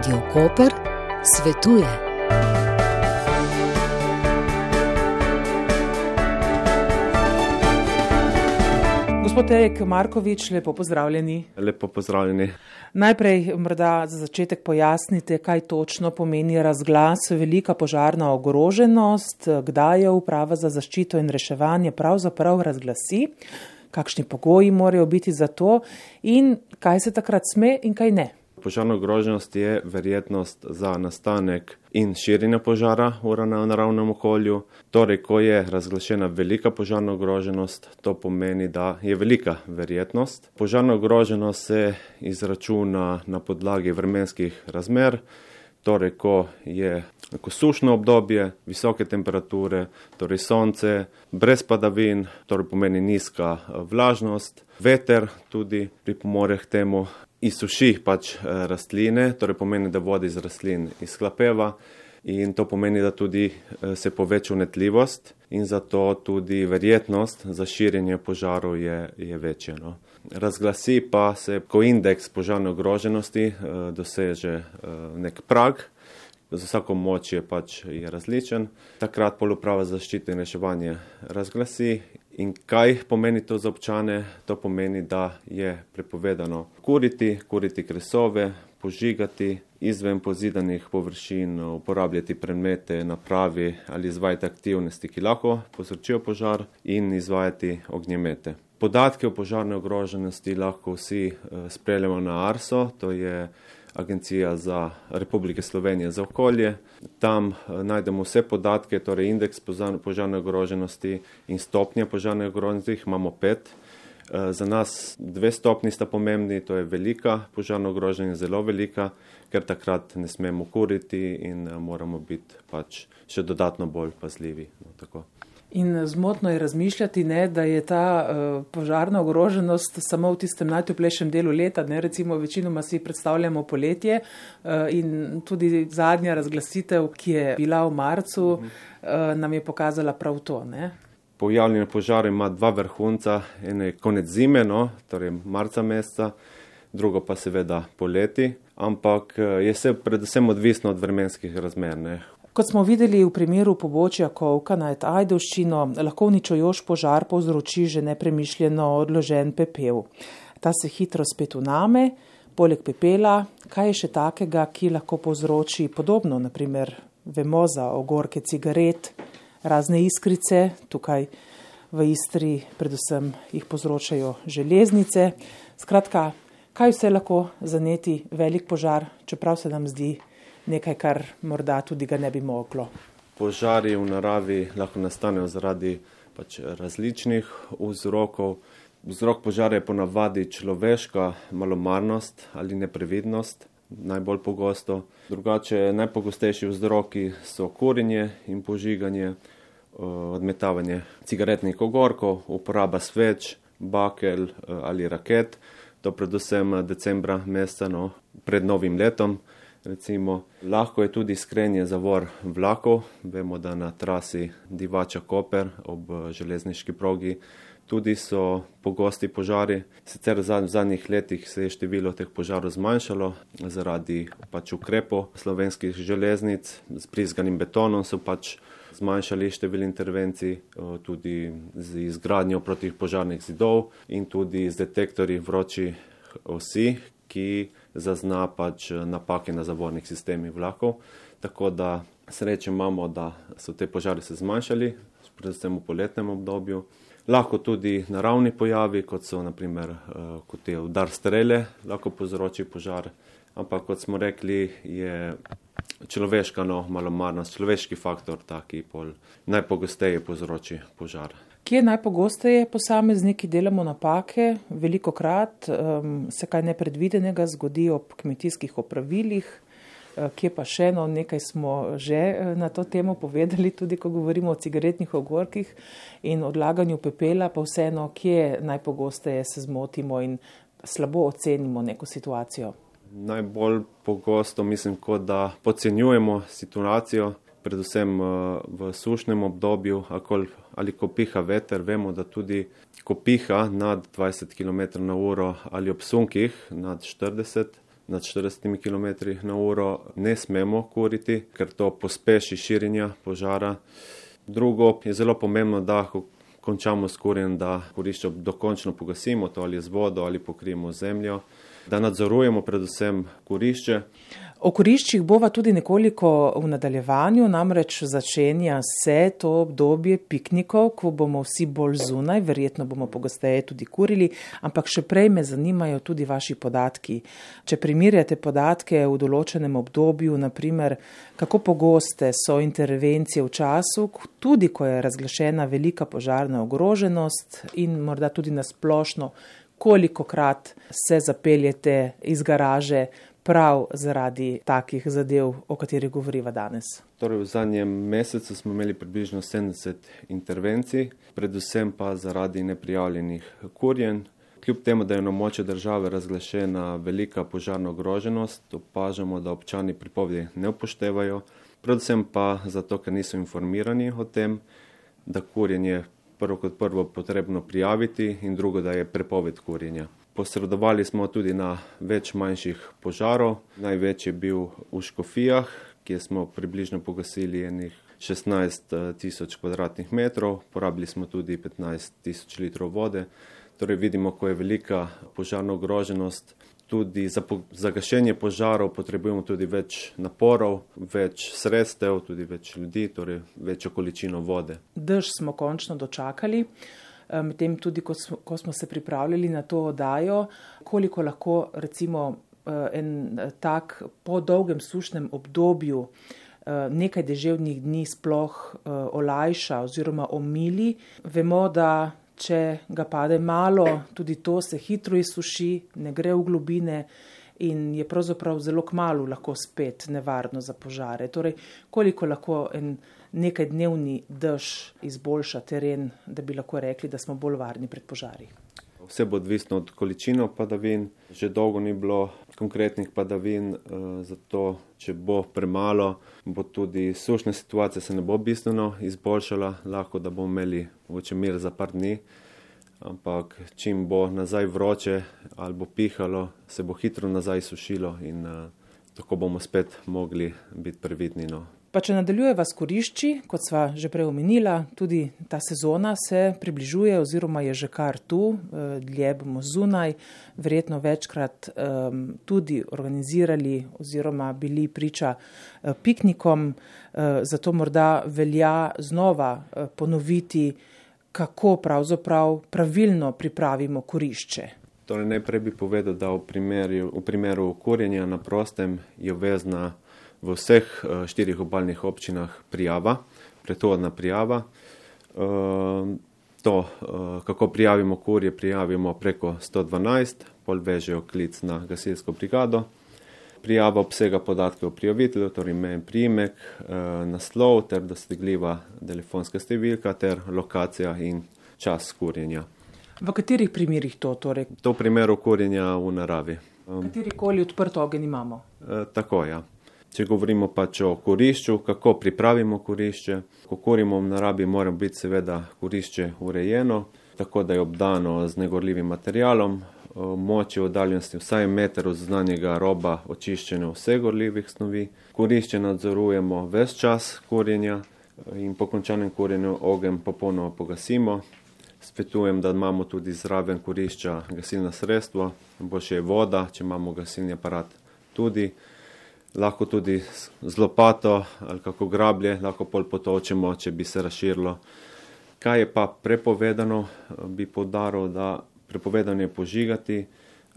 Radio Koper svetuje. Gospod Erik Markovič, lepo pozdravljeni. Lepo pozdravljeni. Najprej, morda za začetek pojasnite, kaj točno pomeni razglas velika požarna ogroženost, kdaj je uprava za zaščito in reševanje pravzaprav razglasi, kakšni pogoji morajo biti za to in kaj se takrat sme in kaj ne. Požarna ogroženost je verjetnost za nastanek in širjenje požara v naravnem okolju. Torej, ko je razglašena velika požarna ogroženost, to pomeni, da je velika verjetnost. Požarna ogroženost se izračuna na podlagi vremenskih razmer. Torej, ko je ko sušno obdobje, visoke temperature, torej sonce, brez padavin, torej pomeni nizka vlažnost, veter tudi pripomore k temu, izsuši pač rastline, torej pomeni, da voda iz rastlin izhlapeva in to pomeni, da tudi se poveča unetljivost in zato tudi verjetnost za širjenje požarov je, je večja. No. Razglasi pa se, ko indeks požarne ogroženosti doseže nek prag, za vsako moč je pač je različen, takrat poluprava zaščite in reševanje razglasi. In kaj pomeni to za občane? To pomeni, da je prepovedano kuriti, kuriti kresove, požigati izven pozidanih površin, uporabljati predmete, napravi ali izvajati aktivnosti, ki lahko povzročijo požar in izvajati ognjemete. Podatke o požarni ogroženosti lahko vsi spreljemo na Arso, to je Agencija za Republike Slovenije za okolje. Tam najdemo vse podatke, torej indeks požarne ogroženosti in stopnje požarne ogroženosti, jih imamo pet. Za nas dve stopni sta pomembni, to je velika požarna ogroženost, zelo velika, ker takrat ne smemo kuriti in moramo biti pač še dodatno bolj pazljivi. No, In zmotno je razmišljati, ne, da je ta uh, požarna ogroženost samo v tistem najtoplejšem delu leta. Ne, recimo, večinoma si predstavljamo poletje uh, in tudi zadnja razglasitev, ki je bila v marcu, uh, nam je pokazala prav to. Ne. Pojavljanje požara ima dva vrhunca, eno je konec zime, no, torej marca meseca, drugo pa seveda poleti, ampak je vse predvsem odvisno od vremenskih razmer. Ne. Kot smo videli v primeru pobočja Kovka nad Ajdovščino, lahko uničujoč požar povzroči že nepremišljeno odložen pepel. Ta se hitro spet uname, poleg pepela, kaj je še takega, ki lahko povzroči podobno, naprimer vemo za ogorke cigaret, razne iskrice, tukaj v Istri predvsem jih povzročajo železnice. Skratka, kaj vse lahko zaneti velik požar, čeprav se nam zdi nekaj, kar morda tudi ga ne bi moglo. Požari v naravi lahko nastanejo zaradi pač različnih vzrokov. Vzrok požara je ponavadi človeška malomarnost ali neprevidnost, najbolj pogosto. Drugače, najpogostejši vzroki so kurjenje in požiganje, odmetavanje cigaretnih ogorkov, uporaba sveč, bakel ali raket, to predvsem decembra meseca no, pred novim letom. Recimo, lahko je tudi skrenje zavor vlakov. Vemo, da na trasi Divača Koper ob železniški progi tudi so pogosti požari. Sicer v zadnjih letih se je število teh požarov zmanjšalo zaradi pač ukrepov slovenskih železnic. S prizganim betonom so pač zmanjšali število intervencij, tudi z izgradnjo protipožarnih zidov in tudi z detektorji vročih osi, ki zazna pač napake na zavornih sistemih vlakov. Tako da srečo imamo, da so te požari se zmanjšali, predvsem v poletnem obdobju. Lahko tudi naravni pojavi, kot so naprimer kot je udar strele, lahko povzroči požar. Ampak kot smo rekli, je človeška no, malomarnost, človeški faktor ta, ki najpogosteje povzroči požar. Kje najpogosteje posamezniki delamo napake? Veliko krat um, se kaj nepredvidenega zgodi ob kmetijskih opravilih, kje pa še eno, nekaj smo že na to temo povedali, tudi ko govorimo o cigaretnih ogorkih in odlaganju pepela, pa vseeno, kje najpogosteje se zmotimo in slabo ocenimo neko situacijo. Najbolj pogosto mislim, kot da podcenjujemo situacijo, predvsem v sušnem obdobju, ali ko piha veter, vemo, da tudi ko piha nad 20 km na uro ali ob sunkih nad 40 nad 40 km na uro ne smemo kuriti, ker to pospeši širjenja požara. Drugo je zelo pomembno, da ko končamo s kurjenjem, da kurišče dokončno pogasimo, to ali z vodo ali pokrijemo zemljo, da nadzorujemo predvsem kurišče. O koriščih bova tudi nekoliko v nadaljevanju, namreč začenja se to obdobje piknikov, ko bomo vsi bolj zunaj, verjetno bomo pogosteje tudi kurili, ampak še prej me zanimajo tudi vaši podatki. Če primirjate podatke v določenem obdobju, naprimer, kako pogoste so intervencije v času, tudi ko je razglašena velika požarna ogroženost in morda tudi nasplošno, koliko krat se zapeljete iz garaže, prav zaradi takih zadev, o katerih govoriva danes? Torej, v zadnjem mesecu smo imeli približno 70 intervencij, predvsem pa zaradi neprijavljenih kurjen. Kljub temu, da je na moče države razglašena velika požarna ogroženost, opažamo, da občani pripovedi ne upoštevajo, predvsem pa zato, ker niso informirani o tem, da kurjenje prvo kot prvo potrebno prijaviti in drugo, da je prepoved kurjenja. Posredovali smo tudi na več manjših požarov. Največji je bil v Škofijah, kjer smo približno pogasili enih 16 eh, tisoč kvadratnih metrov, porabili smo tudi 15 tisoč litrov vode. Torej vidimo, ko je velika požarna ogroženost. Tudi za, za gašenje požarov potrebujemo tudi več naporov, več sredstev, tudi več ljudi, torej večjo količino vode. Dež smo končno dočakali. Eh, medtem tudi, ko smo, ko smo se pripravljali na to oddajo, koliko lahko recimo eh, en eh, tak po dolgem sušnem obdobju nekaj deževnih dni sploh olajša oziroma omili. Vemo, da če ga pade malo, tudi to se hitro izsuši, ne gre v globine in je pravzaprav zelo kmalo lahko spet nevarno za požare. Torej, koliko lahko en nekaj dnevni dež izboljša teren, da bi lahko rekli, da smo bolj varni pred požari. Vse bo odvisno od količine padavin. Že dolgo ni bilo konkretnih padavin, eh, zato če bo premalo, bo tudi sušna situacija se ne bo bistveno izboljšala. Lahko da bomo imeli večer mir za par dni, ampak čim bo nazaj vroče ali bo pihalo, se bo hitro nazaj sušilo in uh, tako bomo spet mogli biti previdni. No. Pa če nadaljujeva s korišči, kot sva že prej omenila, tudi ta sezona se približuje oziroma je že kar tu, eh, dlje bomo zunaj, verjetno večkrat um, tudi organizirali oziroma bili priča uh, piknikom, uh, zato morda velja znova uh, ponoviti, kako pravzaprav pravilno pripravimo korišče. Torej, najprej bi povedal, da v primeru, v primeru kurjenja na prostem je vezna v vseh uh, štirih obaljnih občinah prijava, pretovodna prijava. Uh, to, uh, kako prijavimo kurje, prijavimo preko 112, pol vežejo klic na gasilsko brigado. Prijava obsega podatke o prijavitelju, torej ime in priimek, naslov ter dosegljiva telefonska številka ter lokacija in čas kurjenja. V katerih primerih to? Torej? To v primeru kurjenja v naravi. Katerikoli odprt ogenj imamo? E, tako, ja. Če govorimo pač o korišču, kako pripravimo korišče, ko kurimo v naravi, mora biti seveda korišče urejeno, tako da je obdano z negorljivim materialom, moči v oddaljenosti vsaj meter od znanjega roba očiščene vse gorljivih snovi. Korišče nadzorujemo ves čas kurjenja in po končanem kurjenju ogen popolnoma pogasimo. Svetujem, da imamo tudi zraven korišča gasilna sredstva, boljše je voda, če imamo gasilni aparat tudi lahko tudi z lopato ali kako grablje, lahko pol potočemo, če bi se razširilo. Kaj je pa prepovedano, bi podaril, da prepovedano je požigati,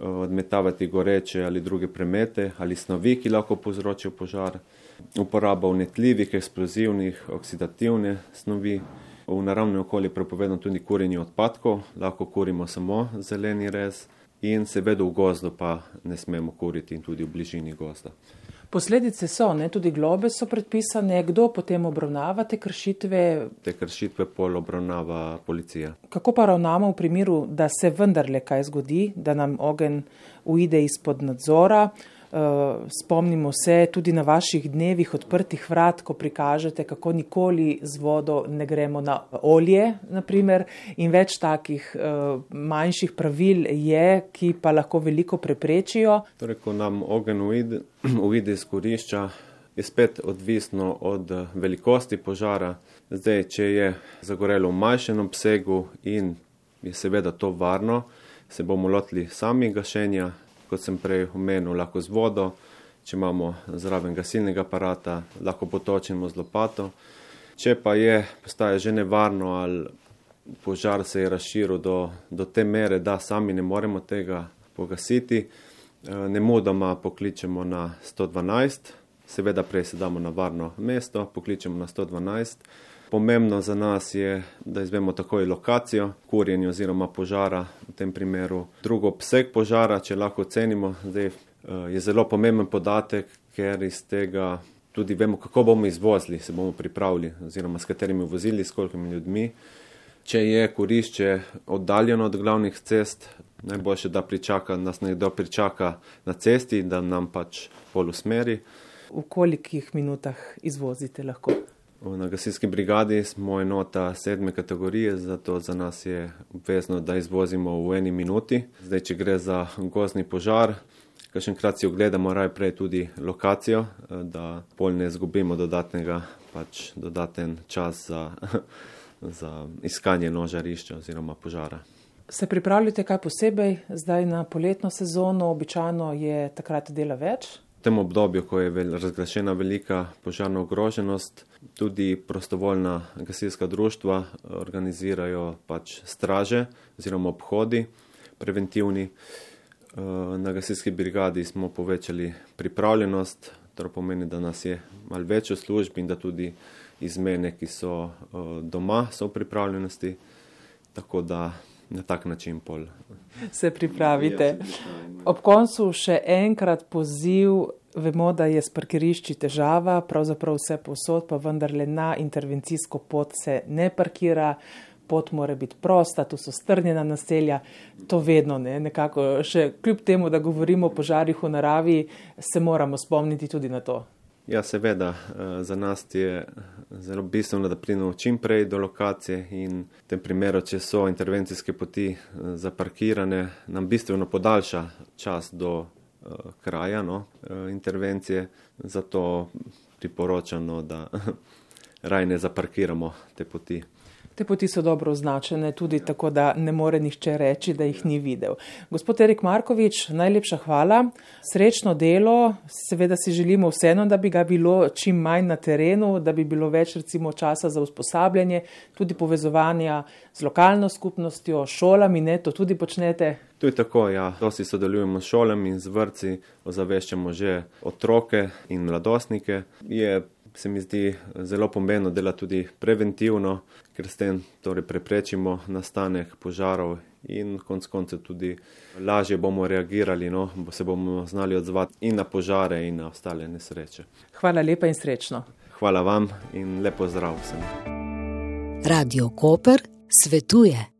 odmetavati goreče ali druge premete ali snovi, ki lahko povzročijo požar, uporaba vnetljivih, eksplozivnih, oksidativne snovi. V naravnem okolju je prepovedano tudi kurjenje odpadkov, lahko kurimo samo zeleni rez in seveda v gozdu pa ne smemo kuriti in tudi v bližini gozda. Posledice so, ne, tudi globe so predpisane, kdo potem obravnava te kršitve? Te kršitve pol obravnava policija. Kako pa ravnamo v primeru, da se vendarle kaj zgodi, da nam ogen ujde izpod nadzora? Spomnimo se tudi na vaših dnevih odprtih vrat, ko prikažete, kako nikoli z vodo ne gremo na olje, naprimer, in več takih manjših pravil je, ki pa lahko veliko preprečijo. Torej, ko nam ogen uide iz korišča, je spet odvisno od velikosti požara. Zdaj, če je zagorelo v manjšem obsegu in je seveda to varno, se bomo lotili sami gašenja, kot sem prej omenil, lahko z vodo. Če imamo zraven gasilnega aparata, lahko potočimo z lopato. Če pa je, postaje že nevarno ali požar se je razširil do, do te mere, da sami ne moremo tega pogasiti, eh, ne mudoma pokličemo na 112, seveda prej se damo na varno mesto, pokličemo na 112. Pomembno za nas je, da izvemo takoj lokacijo kurjenja oziroma požara, v tem primeru drugo obseg požara, če lahko ocenimo. Zdaj eh, je zelo pomemben podatek, ker iz tega tudi vemo, kako bomo izvozili, se bomo pripravili oziroma s katerimi vozili, s kolikimi ljudmi. Če je kurišče oddaljeno od glavnih cest, najboljše, da pričaka, nas nekdo pričaka na cesti, da nam pač pol usmeri. V kolikih minutah izvozite lahko? Na gasilski brigadi smo enota sedme kategorije, zato za nas je obvezno, da izvozimo v eni minuti. Zdaj, če gre za gozni požar, kakšenkrat si ogledamo raj prej tudi lokacijo, da pol ne izgubimo dodatnega, pač dodaten čas za, za iskanje nožarišča oziroma požara. Se pripravljate kaj posebej zdaj na poletno sezono, običajno je takrat dela več? V tem obdobju, ko je razglašena velika požarna ogroženost, tudi prostovoljna gasilska društva organizirajo pač straže oziroma obhodi preventivni. Eh, na gasilski brigadi smo povečali pripravljenost, to pomeni, da nas je malo več v službi in da tudi izmene, ki so eh, doma, so v pripravljenosti. Tako da na tak način pol. Se pripravite. Ja, Ob koncu še enkrat poziv. Vemo, da je s parkirišči težava, pravzaprav vse posod, pa vendarle na intervencijsko pot se ne parkira, pot mora biti prosta, tu so strnjena naselja, to vedno ne. Nekako še kljub temu, da govorimo o požarih v naravi, se moramo spomniti tudi na to. Ja, seveda, eh, za nas je zelo bistveno, da pridemo čim prej do lokacije in v tem primeru, če so intervencijske poti eh, zaparkirane, nam bistveno podaljša čas do kraja no, uh, intervencije. Zato priporočamo, da raj ne zaparkiramo te poti. Te poti so dobro označene, tudi tako, da ne more nihče reči, da jih ni videl. Gospod Erik Markovič, najlepša hvala. Srečno delo. Seveda si želimo vseeno, da bi ga bilo čim manj na terenu, da bi bilo več recimo časa za usposabljanje, tudi povezovanja z lokalno skupnostjo, šolami, ne, to tudi počnete. To je tako, ja. Dosti sodelujemo s šolami in z vrci, ozaveščamo že otroke in mladostnike. Je se mi zdi zelo pomembno dela tudi preventivno, ker s tem torej preprečimo nastanek požarov in konc koncev tudi lažje bomo reagirali, no, bo se bomo znali odzvati in na požare in na ostale nesreče. Hvala lepa in srečno. Hvala vam in lepo zdrav vsem. Radio Koper svetuje.